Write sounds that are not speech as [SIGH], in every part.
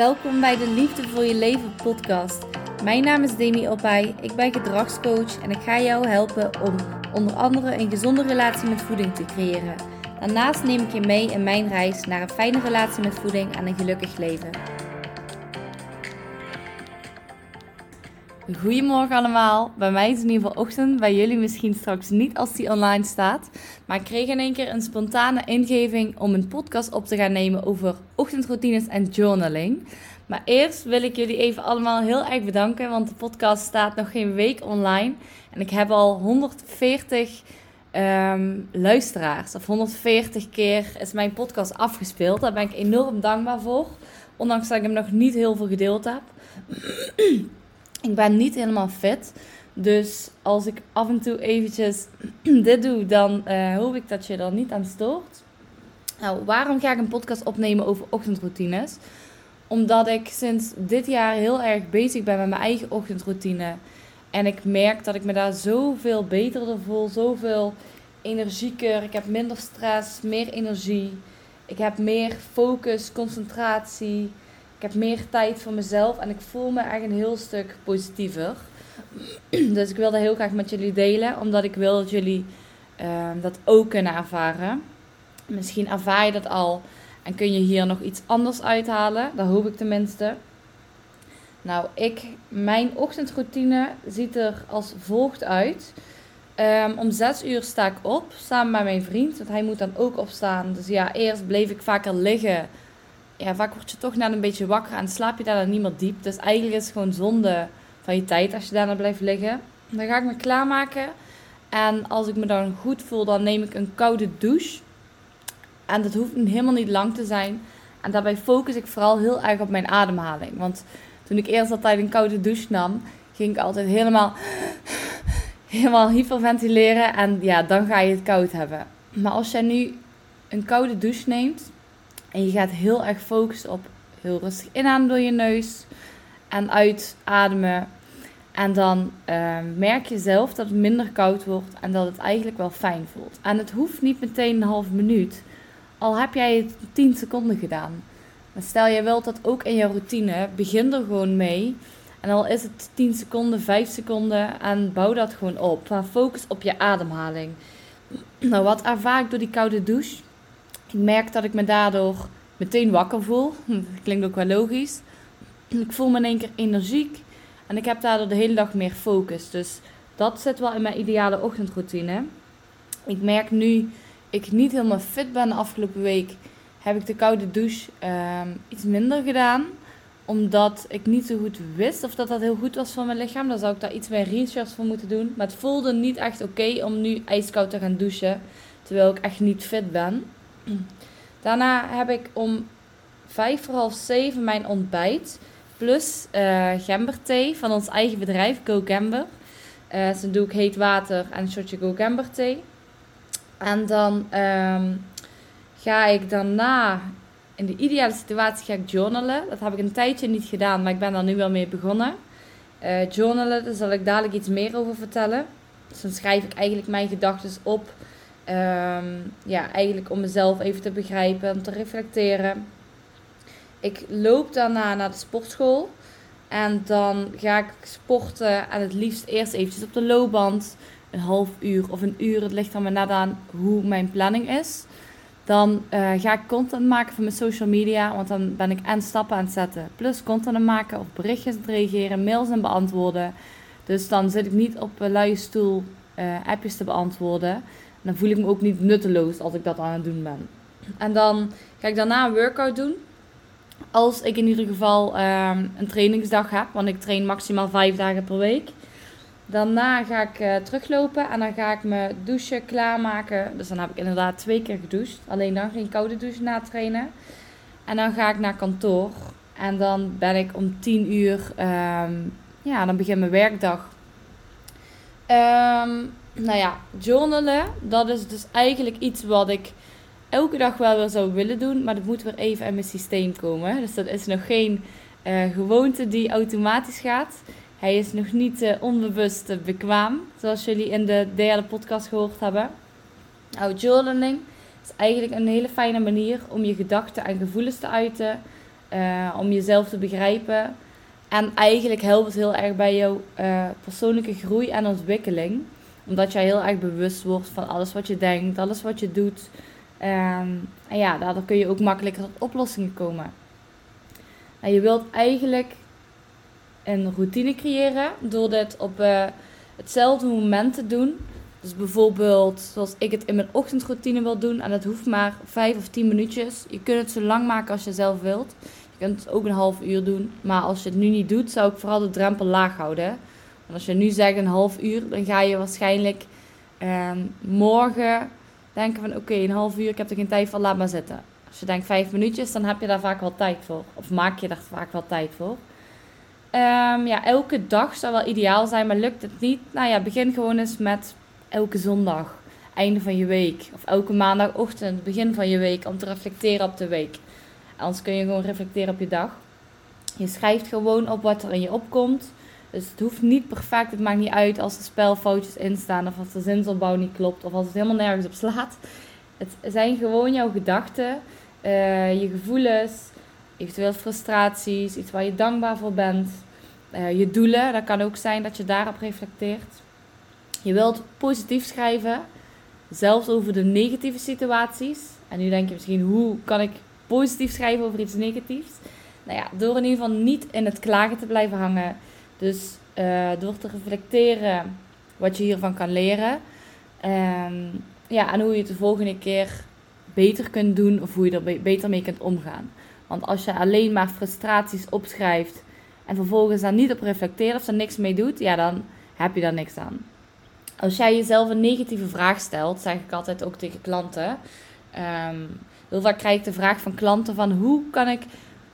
Welkom bij de Liefde voor je leven podcast. Mijn naam is Demi Opay, ik ben gedragscoach en ik ga jou helpen om onder andere een gezonde relatie met voeding te creëren. Daarnaast neem ik je mee in mijn reis naar een fijne relatie met voeding en een gelukkig leven. Goedemorgen allemaal. Bij mij is het in ieder geval ochtend. Bij jullie misschien straks niet als die online staat. Maar ik kreeg in één keer een spontane ingeving om een podcast op te gaan nemen over ochtendroutines en journaling. Maar eerst wil ik jullie even allemaal heel erg bedanken. Want de podcast staat nog geen week online. En ik heb al 140 ehm, luisteraars. Of 140 keer is mijn podcast afgespeeld. Daar ben ik enorm dankbaar voor. Ondanks dat ik hem nog niet heel veel gedeeld heb. [CLEARS THROAT] Ik ben niet helemaal fit. Dus als ik af en toe eventjes [CLEARS THROAT] dit doe, dan uh, hoop ik dat je er niet aan stoort. Nou, waarom ga ik een podcast opnemen over ochtendroutines? Omdat ik sinds dit jaar heel erg bezig ben met mijn eigen ochtendroutine. En ik merk dat ik me daar zoveel beter door voel, zoveel energieker. Ik heb minder stress, meer energie. Ik heb meer focus, concentratie. Ik heb meer tijd voor mezelf en ik voel me echt een heel stuk positiever. [CLEARS THROAT] Dus ik wilde heel graag met jullie delen, omdat ik wil dat jullie ehm, dat ook kunnen ervaren. Misschien ervaar je dat al en kun je hier nog iets anders uithalen. Dat hoop ik tenminste. Nou, ik, mijn ochtendroutine ziet er als volgt uit. Um, om zes uur sta ik op, samen met mijn vriend, want hij moet dan ook opstaan. Dus ja, eerst bleef ik vaker liggen ja, vaak word je toch net een beetje wakker en slaap je daarna niet meer diep. Dus eigenlijk is het gewoon zonde van je tijd als je daarna blijft liggen. Dan ga ik me klaarmaken. En als ik me dan goed voel, dan neem ik een koude douche. En dat hoeft helemaal niet lang te zijn. En daarbij focus ik vooral heel erg op mijn ademhaling. Want toen ik eerst altijd een koude douche nam, ging ik altijd helemaal, helemaal hyperventileren. En ja, dan ga je het koud hebben. Maar als jij nu een koude douche neemt, en je gaat heel erg focussen op heel rustig inademen door je neus en uitademen. En dan uh, merk je zelf dat het minder koud wordt en dat het eigenlijk wel fijn voelt. En het hoeft niet meteen een half minuut, al heb jij het 10 seconden gedaan. Maar stel je wilt dat ook in je routine, begin er gewoon mee. En al is het 10 seconden, 5 seconden en bouw dat gewoon op. Maar focus op je ademhaling. Nou, wat ervaar ik door die koude douche? Ik merk dat ik me daardoor meteen wakker voel. Dat klinkt ook wel logisch. Ik voel me in één keer energiek. En ik heb daardoor de hele dag meer focus. Dus dat zit wel in mijn ideale ochtendroutine. Ik merk nu ik niet helemaal fit ben de afgelopen week. Heb ik de koude douche ehm, iets minder gedaan. Omdat ik niet zo goed wist of dat dat heel goed was voor mijn lichaam. Dan zou ik daar iets meer research voor moeten doen. Maar het voelde niet echt oké om nu ijskoud te gaan douchen. Terwijl ik echt niet fit ben. [CLEARS THROAT] Daarna heb ik om vijf voor half zeven mijn ontbijt. Plus uh, gemberthee van ons eigen bedrijf, Go Gamber. Uh, dus dan doe ik heet water en een shotje Go Gamber thee. En dan um, ga ik daarna, in de ideale situatie, ga ik journalen. Dat heb ik een tijdje niet gedaan, maar ik ben daar nu wel mee begonnen. Uh, journalen, daar zal ik dadelijk iets meer over vertellen. Dus dan schrijf ik eigenlijk mijn gedachten op Um, ja, eigenlijk om mezelf even te begrijpen, om te reflecteren. Ik loop daarna naar de sportschool. En dan ga ik sporten. En het liefst eerst eventjes op de loopband. Een half uur of een uur. Het ligt er maar net aan hoe mijn planning is. Dan uh, ga ik content maken voor mijn social media. Want dan ben ik en stappen aan het zetten. Plus content aan maken of berichtjes reageren. Mails en beantwoorden. Dus dan zit ik niet op een luie stoel uh, appjes te beantwoorden dan voel ik me ook niet nutteloos als ik dat aan het doen ben. En dan ga ik daarna een workout doen. Als ik in ieder geval ehm, een trainingsdag heb, want ik train maximaal vijf dagen per week. Daarna ga ik uh, teruglopen en dan ga ik me douchen klaarmaken. Dus dan heb ik inderdaad twee keer gedoucht. Alleen dan geen koude douche na trainen. En dan ga ik naar kantoor. En dan ben ik om 10 uur, um, ja, dan begint mijn werkdag. Um, nou ja, journalen, dat is dus eigenlijk iets wat ik elke dag wel weer zou willen doen, maar dat moet weer even in mijn systeem komen. Dus dat is nog geen uh, gewoonte die automatisch gaat. Hij is nog niet uh, onbewust uh, bekwaam, zoals jullie in de derde podcast gehoord hebben. Nou, journaling is eigenlijk een hele fijne manier om je gedachten en gevoelens te uiten. om jezelf te begrijpen. En eigenlijk helpt het heel erg bij jouw persoonlijke groei en ontwikkeling. Omdat jij heel erg bewust wordt van alles wat je denkt, alles wat je doet. Um, en ja, daardoor kun je ook makkelijker tot oplossingen komen. En je wilt eigenlijk een routine creëren door dit op uh, hetzelfde moment te doen. Dus bijvoorbeeld zoals ik het in mijn ochtendroutine wil doen. En dat hoeft maar 5 of 10 minuutjes. Je kunt het zo lang maken als je zelf wilt. Je kunt het ook een half uur doen. Maar als je het nu niet doet, zou ik vooral de drempel laag houden. Als je nu zegt een half uur, dan ga je waarschijnlijk eh, morgen denken van oké, een half uur, ik heb er geen tijd voor, laat maar zitten. Als je denkt vijf minuutjes, dan heb je daar vaak wel tijd voor. Of maak je daar vaak wel tijd voor. Um, ja, elke dag zou wel ideaal zijn, maar lukt het niet? Nou ja, begin gewoon eens met elke zondag, einde van je week. Of elke maandagochtend, begin van je week, om te reflecteren op de week. Anders kun je gewoon reflecteren op je dag. Je schrijft gewoon op wat er in je opkomt. Dus het hoeft niet perfect. Het maakt niet uit als er spelfoutjes in staan. Of als de zinsopbouw niet klopt. Of als het helemaal nergens op slaat. Het zijn gewoon jouw gedachten. Uh, je gevoelens. Eventueel frustraties. Iets waar je dankbaar voor bent. Uh, je doelen. Dat kan ook zijn dat je daarop reflecteert. Je wilt positief schrijven. Zelfs over de negatieve situaties. En nu denk je misschien, hoe kan ik positief schrijven over iets negatiefs? Nou ja, door in ieder geval niet in het klagen te blijven hangen. Dus uh, door te reflecteren wat je hiervan kan leren. Um, ja, en hoe je het de volgende keer beter kunt doen of hoe je er beter mee kunt omgaan. Want als je alleen maar frustraties opschrijft en vervolgens daar niet op reflecteert of er niks mee doet, ja, dan heb je daar niks aan. Als jij jezelf een negatieve vraag stelt, zeg ik altijd ook tegen klanten. Um, heel vaak krijg ik de vraag van klanten van hoe kan ik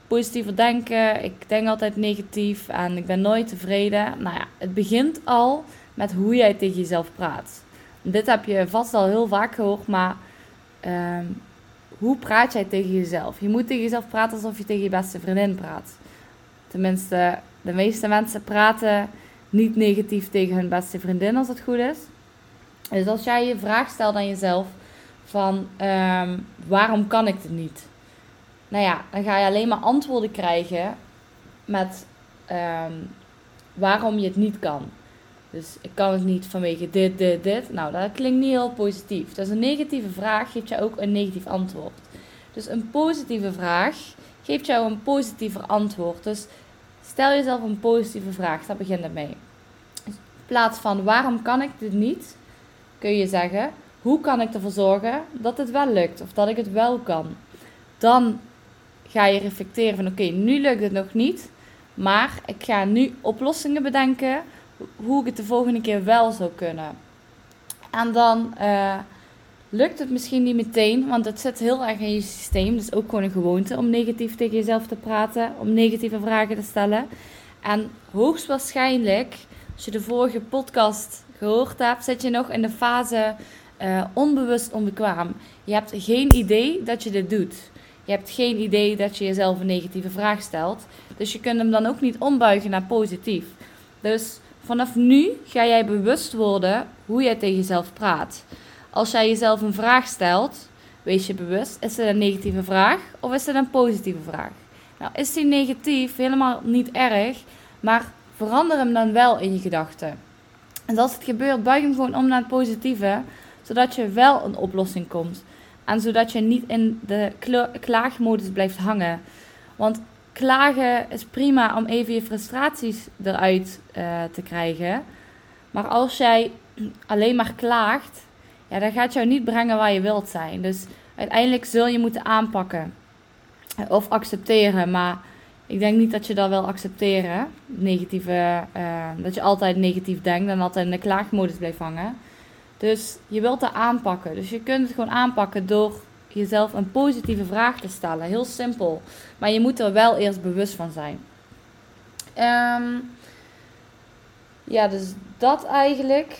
positiever denken. Ik denk altijd negatief en ik ben nooit tevreden. Nou ja, het begint al met hoe jij tegen jezelf praat. Dit heb je vast al heel vaak gehoord, maar ehm, hoe praat jij tegen jezelf? Je moet tegen jezelf praten alsof je tegen je beste vriendin praat. Tenminste, de meeste mensen praten niet negatief tegen hun beste vriendin als het goed is. Dus als jij je vraag stelt aan jezelf van ehm, waarom kan ik het niet? Nou ja, dan ga je alleen maar antwoorden krijgen met ehm, waarom je het niet kan. Dus ik kan het niet vanwege dit, dit, dit. Nou, dat klinkt niet heel positief. Dus een negatieve vraag geeft jou ook een negatief antwoord. Dus een positieve vraag geeft jou een positiever antwoord. Dus stel jezelf een positieve vraag, daar begint het mee. in plaats van waarom kan ik dit niet, kun je zeggen hoe kan ik ervoor zorgen dat het wel lukt of dat ik het wel kan. Dan ga je reflecteren van oké, nu lukt het nog niet. Maar ik ga nu oplossingen bedenken hoe ik het de volgende keer wel zou kunnen. En dan uh, lukt het misschien niet meteen, want het zit heel erg in je systeem. Dus ook gewoon een gewoonte om negatief tegen jezelf te praten, om negatieve vragen te stellen. En hoogstwaarschijnlijk, als je de vorige podcast gehoord hebt, zit je nog in de fase uh, onbewust onbekwaam. Je hebt geen idee dat je dit doet. Je hebt geen idee dat je jezelf een negatieve vraag stelt. Dus je kunt hem dan ook niet ombuigen naar positief. Dus vanaf nu ga jij bewust worden hoe jij tegen jezelf praat. Als jij jezelf een vraag stelt, wees je bewust: is het een negatieve vraag of is het een positieve vraag? Nou, is die negatief helemaal niet erg, maar verander hem dan wel in je gedachten. En als het gebeurt, buig hem gewoon om naar het positieve, zodat je wel een oplossing komt. En zodat je niet in de klaagmodus blijft hangen. Want klagen is prima om even je frustraties eruit uh, te krijgen. Maar als jij [CLEARS THROAT] alleen maar klaagt, ja, dan gaat jou niet brengen waar je wilt zijn. Dus uiteindelijk zul je moeten aanpakken. Of accepteren. Maar ik denk niet dat je dat wel accepteren. Negatieve, uh, dat je altijd negatief denkt en altijd in de klaagmodus blijft hangen. Dus je wilt dat aanpakken. Dus je kunt het gewoon aanpakken door jezelf een positieve vraag te stellen. Heel simpel. Maar je moet er wel eerst bewust van zijn. Um, ja, dus dat eigenlijk.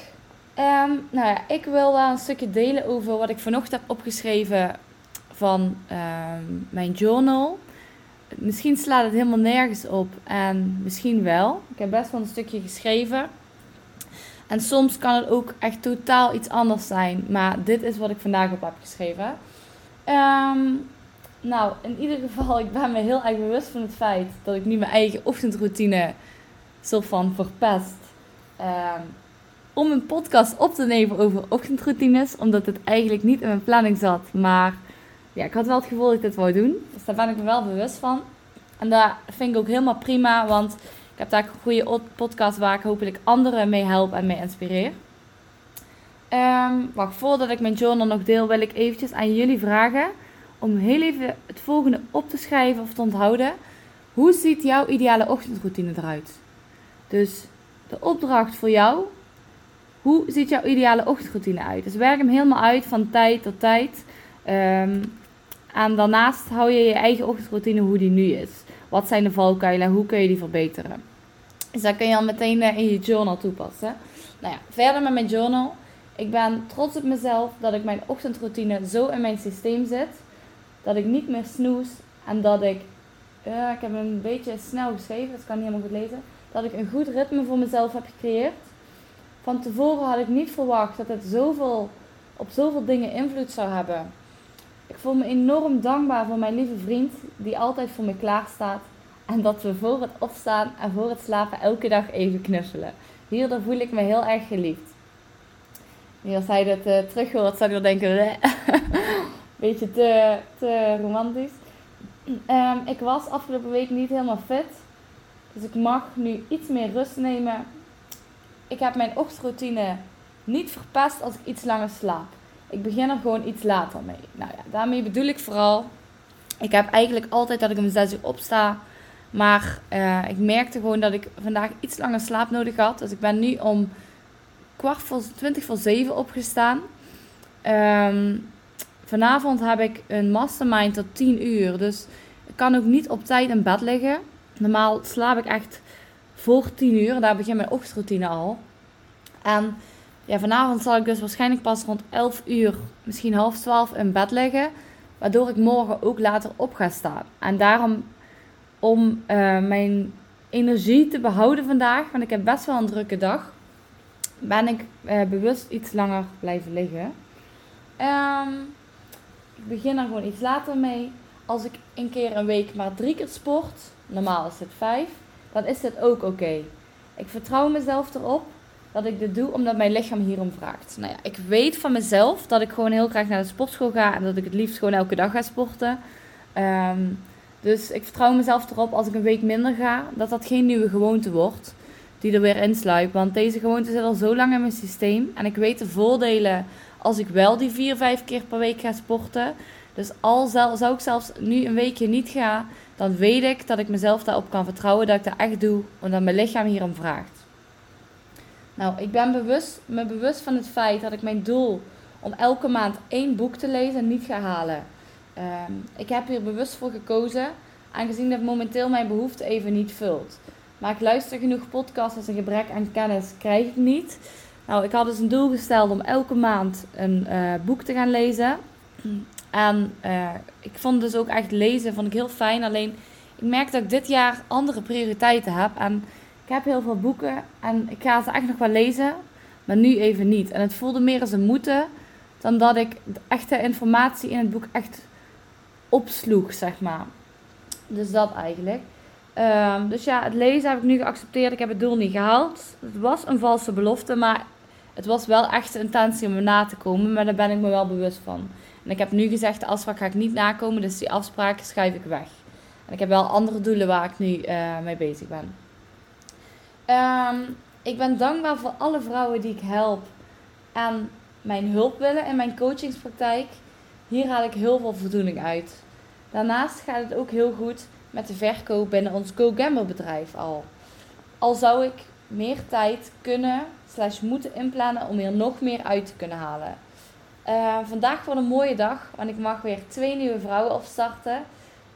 Um, nou ja, ik wil daar een stukje delen over wat ik vanochtend heb opgeschreven van um, mijn journal. Misschien slaat het helemaal nergens op en misschien wel. Ik heb best wel een stukje geschreven. En soms kan het ook echt totaal iets anders zijn. Maar dit is wat ik vandaag op heb geschreven. Um, Nou, in ieder geval, ik ben me heel erg bewust van het feit dat ik nu mijn eigen ochtendroutine soort van verpest. Ehm, om een podcast op te nemen over ochtendroutines, omdat het eigenlijk niet in mijn planning zat. Maar ja, ik had wel het gevoel dat ik dit wou doen. Dus daar ben ik me wel bewust van. En dat vind ik ook helemaal prima, want ik heb daar een goede podcast waar ik hopelijk anderen mee help en mee inspireer. Um, wacht, voordat ik mijn journal nog deel, wil ik eventjes aan jullie vragen om heel even het volgende op te schrijven of te onthouden. Hoe ziet jouw ideale ochtendroutine eruit? Dus de opdracht voor jou. Hoe ziet jouw ideale ochtendroutine uit? Dus werk hem helemaal uit van tijd tot tijd. Um, en daarnaast hou je je eigen ochtendroutine hoe die nu is. Wat zijn de valkuilen? Hoe kun je die verbeteren? Dus dat kun je al meteen eh, in je journal toepassen. Nou ja, verder met mijn journal. Ik ben trots op mezelf dat ik mijn ochtendroutine zo in mijn systeem zit. Dat ik niet meer snoes en dat ik, uh, ik heb een beetje snel geschreven, dus kan niet helemaal goed lezen. Dat ik een goed ritme voor mezelf heb gecreëerd. Van tevoren had ik niet verwacht dat het zoveel, op zoveel dingen invloed zou hebben. Ik voel me enorm dankbaar voor mijn lieve vriend die altijd voor me klaar staat. En dat we voor het opstaan en voor het slapen elke dag even knuffelen. Hierdoor voel ik me heel erg geliefd. Als hij dat uh, terug hoort, zou hij wel denken, [LAUGHS] beetje te, te romantisch. Um, ik was afgelopen week niet helemaal fit. Dus ik mag nu iets meer rust nemen. Ik heb mijn ochtendroutine niet verpest als ik iets langer slaap. Ik begin er gewoon iets later mee. Nou ja, daarmee bedoel ik vooral. Ik heb eigenlijk altijd dat ik om 6 uur opsta. Maar uh, ik merkte gewoon dat ik vandaag iets langer slaap nodig had. Dus ik ben nu om kwart voor 20 voor 7 opgestaan. Um, vanavond heb ik een mastermind tot 10 uur. Dus ik kan ook niet op tijd in bed liggen. Normaal slaap ik echt voor 10 uur. Daar begint mijn ochtendroutine al. En ja, vanavond zal ik dus waarschijnlijk pas rond 11 uur, misschien half 12 in bed liggen. Waardoor ik morgen ook later op ga staan. En daarom, om uh, mijn energie te behouden vandaag, want ik heb best wel een drukke dag, ben ik uh, bewust iets langer blijven liggen. Um, ik begin er gewoon iets later mee. Als ik een keer een week maar drie keer sport, normaal is het vijf, dan is dit ook oké. Ik vertrouw mezelf erop dat ik dit doe omdat mijn lichaam hierom vraagt. Nou ja, ik weet van mezelf dat ik gewoon heel graag naar de sportschool ga en dat ik het liefst gewoon elke dag ga sporten. Um, dus ik vertrouw mezelf erop als ik een week minder ga, dat dat geen nieuwe gewoonte wordt die er weer insluipt. Want deze gewoonte zit al zo lang in mijn systeem en ik weet de voordelen als ik wel die vier, vijf keer per week ga sporten. Dus al zou ik zelfs nu een weekje niet gaan, dan weet ik dat ik mezelf daarop kan vertrouwen dat ik dat echt doe, omdat mijn lichaam hierom vraagt. Nou, ik ben bewust, me bewust van het feit dat ik mijn doel om elke maand één boek te lezen niet ga halen. Ehm, ik heb hier bewust voor gekozen, aangezien dat momenteel mijn behoefte even niet vult. Maar ik luister genoeg podcasts als een gebrek aan kennis krijg ik niet. Nou, ik had dus een doel gesteld om elke maand een uh, boek te gaan lezen. En uh, ik vond dus ook echt lezen vond ik heel fijn. Alleen ik merk dat ik dit jaar andere prioriteiten heb. En ik heb heel veel boeken en ik ga ze echt nog wel lezen. Maar nu even niet. En het voelde meer als een moeten dan dat ik de echte informatie in het boek echt opsloeg, zeg maar. Dus dat eigenlijk. Um, dus ja, het lezen heb ik nu geaccepteerd. Ik heb het doel niet gehaald. Het was een valse belofte, maar het was wel echt de intentie om er na te komen, maar daar ben ik me wel bewust van. En ik heb nu gezegd, de afspraak ga ik niet nakomen, dus die afspraak schrijf ik weg. En ik heb wel andere doelen waar ik nu uh, mee bezig ben. Um, ik ben dankbaar voor alle vrouwen die ik help en mijn hulp willen in mijn coachingspraktijk. Hier haal ik heel veel voldoening uit. Daarnaast gaat het ook heel goed met de verkoop binnen ons Go Gamble bedrijf al. Al zou ik meer tijd kunnen slash moeten inplannen om hier nog meer uit te kunnen halen. Uh, vandaag wordt een mooie dag, want ik mag weer twee nieuwe vrouwen opstarten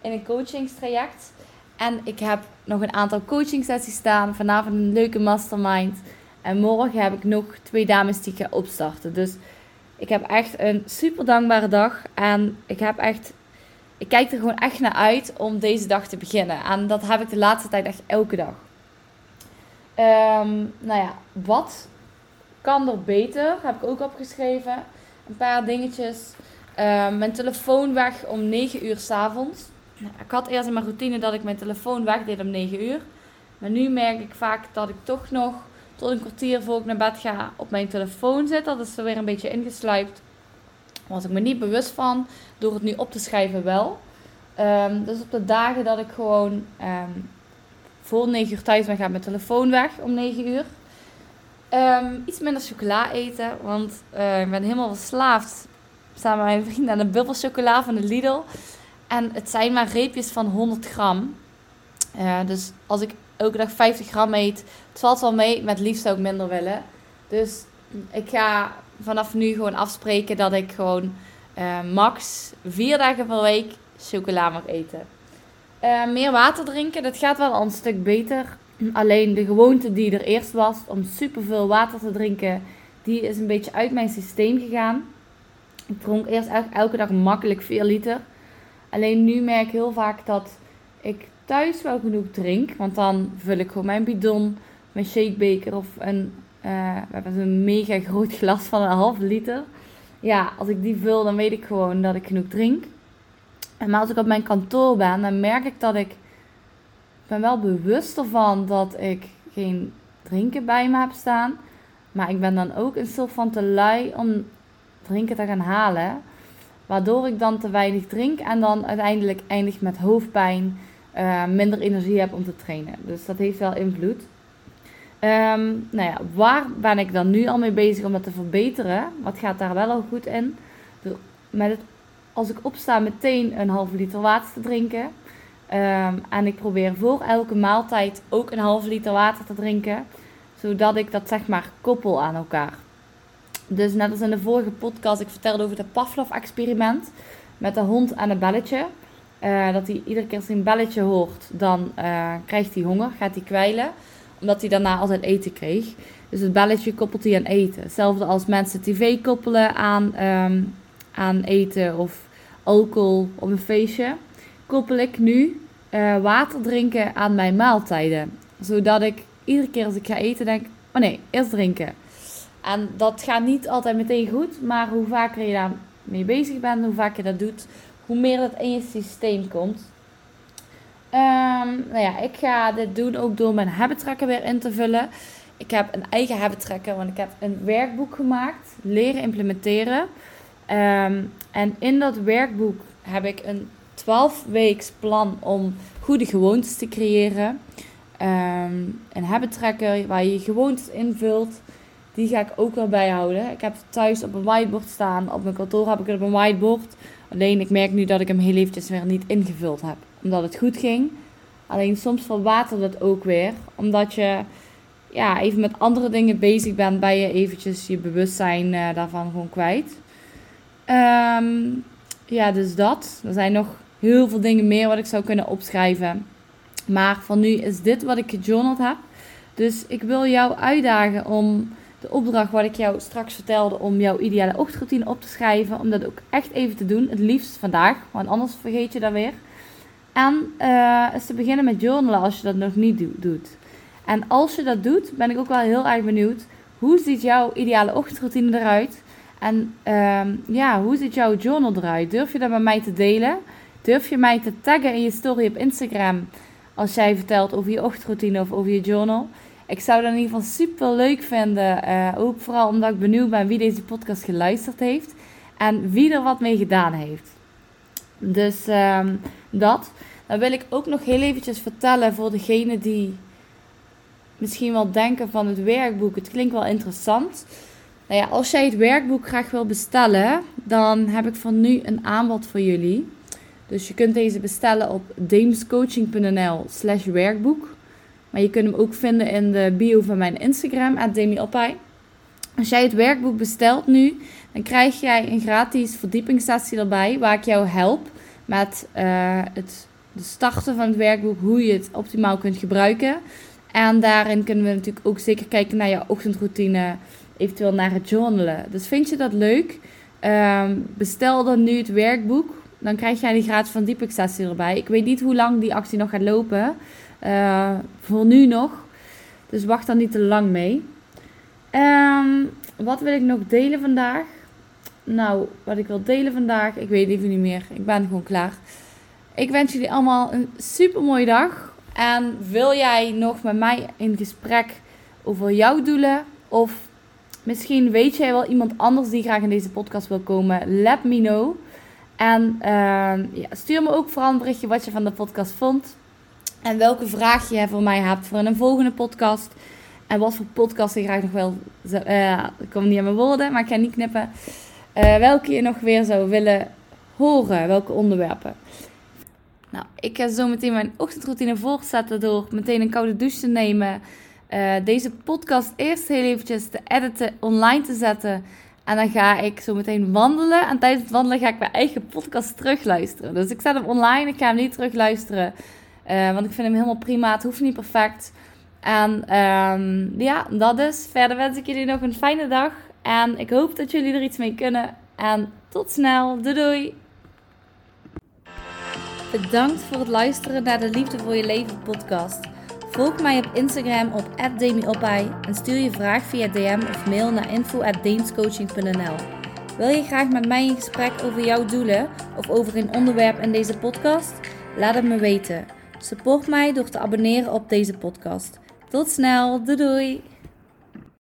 in een coachingstraject. En ik heb nog een aantal coaching sessies staan. Vanavond een leuke mastermind. En morgen heb ik nog twee dames die ik ga opstarten. Dus ik heb echt een super dankbare dag. En ik heb echt. Ik kijk er gewoon echt naar uit om deze dag te beginnen. En dat heb ik de laatste tijd echt elke dag. Um, nou ja, wat kan er beter? Heb ik ook opgeschreven. Een paar dingetjes. Uh, mijn telefoon weg om 9 uur s'avonds. Nou, ik had eerst in mijn routine dat ik mijn telefoon wegdeed om 9 uur. Maar nu merk ik vaak dat ik toch nog tot een kwartier voor ik naar bed ga op mijn telefoon zit. Dat is er weer een beetje ingesluipt. Was ik me niet bewust van. Door het nu op te schrijven wel. Um, dus op de dagen dat ik gewoon um, voor 9 uur thuis ben, gaat mijn telefoon weg om 9 uur. Um, iets minder chocola eten, want uh, ik ben helemaal verslaafd samen met mijn vrienden aan de bubbelchocola van de Lidl. En het zijn maar reepjes van 100 gram. Uh, dus als ik elke dag 50 gram eet, het valt wel mee, met liefst ook minder willen. Dus ik ga vanaf nu gewoon afspreken dat ik gewoon uh, max vier dagen per week chocola mag eten. Uh, meer water drinken, dat gaat wel een stuk beter. Alleen de gewoonte die er eerst was om superveel water te drinken, die is een beetje uit mijn systeem gegaan. Ik dronk eerst elke dag makkelijk 4 liter. Alleen nu merk ik heel vaak dat ik thuis wel genoeg drink. Want dan vul ik gewoon mijn bidon, mijn shakebeker of een, uh, we hebben een mega groot glas van een half liter. Ja, als ik die vul, dan weet ik gewoon dat ik genoeg drink. Maar als ik op mijn kantoor ben, dan merk ik dat ik ben wel bewust ervan dat ik geen drinken bij me heb staan. Maar ik ben dan ook een soort van te lui om drinken te gaan halen. Waardoor ik dan te weinig drink en dan uiteindelijk eindig met hoofdpijn, uh, minder energie heb om te trainen. Dus dat heeft wel invloed. Um, nou ja, waar ben ik dan nu al mee bezig om dat te verbeteren? Wat gaat daar wel al goed in? Met het, als ik opsta meteen een halve liter water te drinken. Um, en ik probeer voor elke maaltijd ook een halve liter water te drinken. Zodat ik dat zeg maar koppel aan elkaar. Dus net als in de vorige podcast, ik vertelde over het Pavlov-experiment. Met de hond en een belletje. Uh, dat hij iedere keer als hij een belletje hoort, dan uh, krijgt hij honger, gaat hij kwijlen. Omdat hij daarna altijd eten kreeg. Dus het belletje koppelt hij aan eten. Hetzelfde als mensen tv koppelen aan, um, aan eten of alcohol op een feestje. Koppel ik nu uh, water drinken aan mijn maaltijden. Zodat ik iedere keer als ik ga eten denk, oh nee, eerst drinken. En dat gaat niet altijd meteen goed, maar hoe vaker je daarmee bezig bent, hoe vaker je dat doet, hoe meer dat in je systeem komt. Um, nou ja, ik ga dit doen ook door mijn habit tracker weer in te vullen. Ik heb een eigen habit tracker, want ik heb een werkboek gemaakt, leren implementeren. Um, en in dat werkboek heb ik een 12 weeks plan om goede gewoontes te creëren. Um, een habit tracker waar je je gewoontes invult. Die ga ik ook wel bijhouden. Ik heb het thuis op een whiteboard staan. Op mijn kantoor heb ik het op een whiteboard. Alleen ik merk nu dat ik hem heel eventjes weer niet ingevuld heb. Omdat het goed ging. Alleen soms verwatert het ook weer. Omdat je ja, even met andere dingen bezig bent. Ben je eventjes je bewustzijn uh, daarvan gewoon kwijt. Um, ja, dus dat. Er zijn nog heel veel dingen meer wat ik zou kunnen opschrijven. Maar van nu is dit wat ik gejournald heb. Dus ik wil jou uitdagen om de opdracht wat ik jou straks vertelde om jouw ideale ochtendroutine op te schrijven. Om dat ook echt even te doen. Het liefst vandaag, want anders vergeet je dat weer. En uh, eens te beginnen met journalen als je dat nog niet do doet. En als je dat doet, ben ik ook wel heel erg benieuwd. Hoe ziet jouw ideale ochtendroutine eruit? En uh, ja, hoe ziet jouw journal eruit? Durf je dat met mij te delen? Durf je mij te taggen in je story op Instagram als jij vertelt over je ochtendroutine of over je journal? Ik zou dat in ieder geval super leuk vinden. Uh, ook vooral omdat ik benieuwd ben wie deze podcast geluisterd heeft. En wie er wat mee gedaan heeft. Dus um, dat. Dan wil ik ook nog heel eventjes vertellen voor degene die misschien wel denken van het werkboek. Het klinkt wel interessant. Nou ja, als jij het werkboek graag wil bestellen, dan heb ik van nu een aanbod voor jullie. Dus je kunt deze bestellen op damescoaching.nl slash werkboek. Maar je kunt hem ook vinden in de bio van mijn Instagram, @demiopai. Als jij het werkboek bestelt nu, dan krijg jij een gratis verdiepingssessie erbij, waar ik jou help met uh, het de starten van het werkboek, hoe je het optimaal kunt gebruiken. En daarin kunnen we natuurlijk ook zeker kijken naar je ochtendroutine, eventueel naar het journalen. Dus vind je dat leuk? Um, bestel dan nu het werkboek. Dan krijg jij die gratis verdiepingssessie erbij. Ik weet niet hoe lang die actie nog gaat lopen. Uh, voor nu nog. Dus wacht dan niet te lang mee. Um, wat wil ik nog delen vandaag? nou, wat ik wil delen vandaag. Ik weet even niet meer. Ik ben gewoon klaar. Ik wens jullie allemaal een super mooie dag. En wil jij nog met mij in gesprek over jouw doelen? Of misschien weet jij wel iemand anders die graag in deze podcast wil komen? Let me know. En ehm, ja, stuur me ook vooral een berichtje wat je van de podcast vond. En welke vraag je voor mij hebt voor een volgende podcast. En wat voor podcast je graag nog wel. Uh, ik kom niet aan mijn woorden, maar ik ga niet knippen. Uh, welke je nog weer zou willen horen. Welke onderwerpen. Nou, ik ga zo meteen mijn ochtendroutine voortzetten door meteen een koude douche te nemen. Uh, deze podcast eerst heel eventjes te editen, online te zetten. En dan ga ik zo meteen wandelen. En tijdens het wandelen ga ik mijn eigen podcast terugluisteren. Dus ik zet hem online. Ik ga hem niet terugluisteren. Uh, want ik vind hem helemaal prima. Het hoeft niet perfect. En um, ja, dat is. Verder wens ik jullie nog een fijne dag. En ik hoop dat jullie er iets mee kunnen. En tot snel. Doei. Bedankt voor het luisteren naar de Liefde voor je leven podcast. Volg mij op Instagram op @demiopai en stuur je vraag via DM of mail naar info@deenscoaching.nl. Wil je graag met mij in gesprek over jouw doelen of over een onderwerp in deze podcast? Laat het me weten. Support mij door te abonneren op deze podcast. Tot snel, doei doei!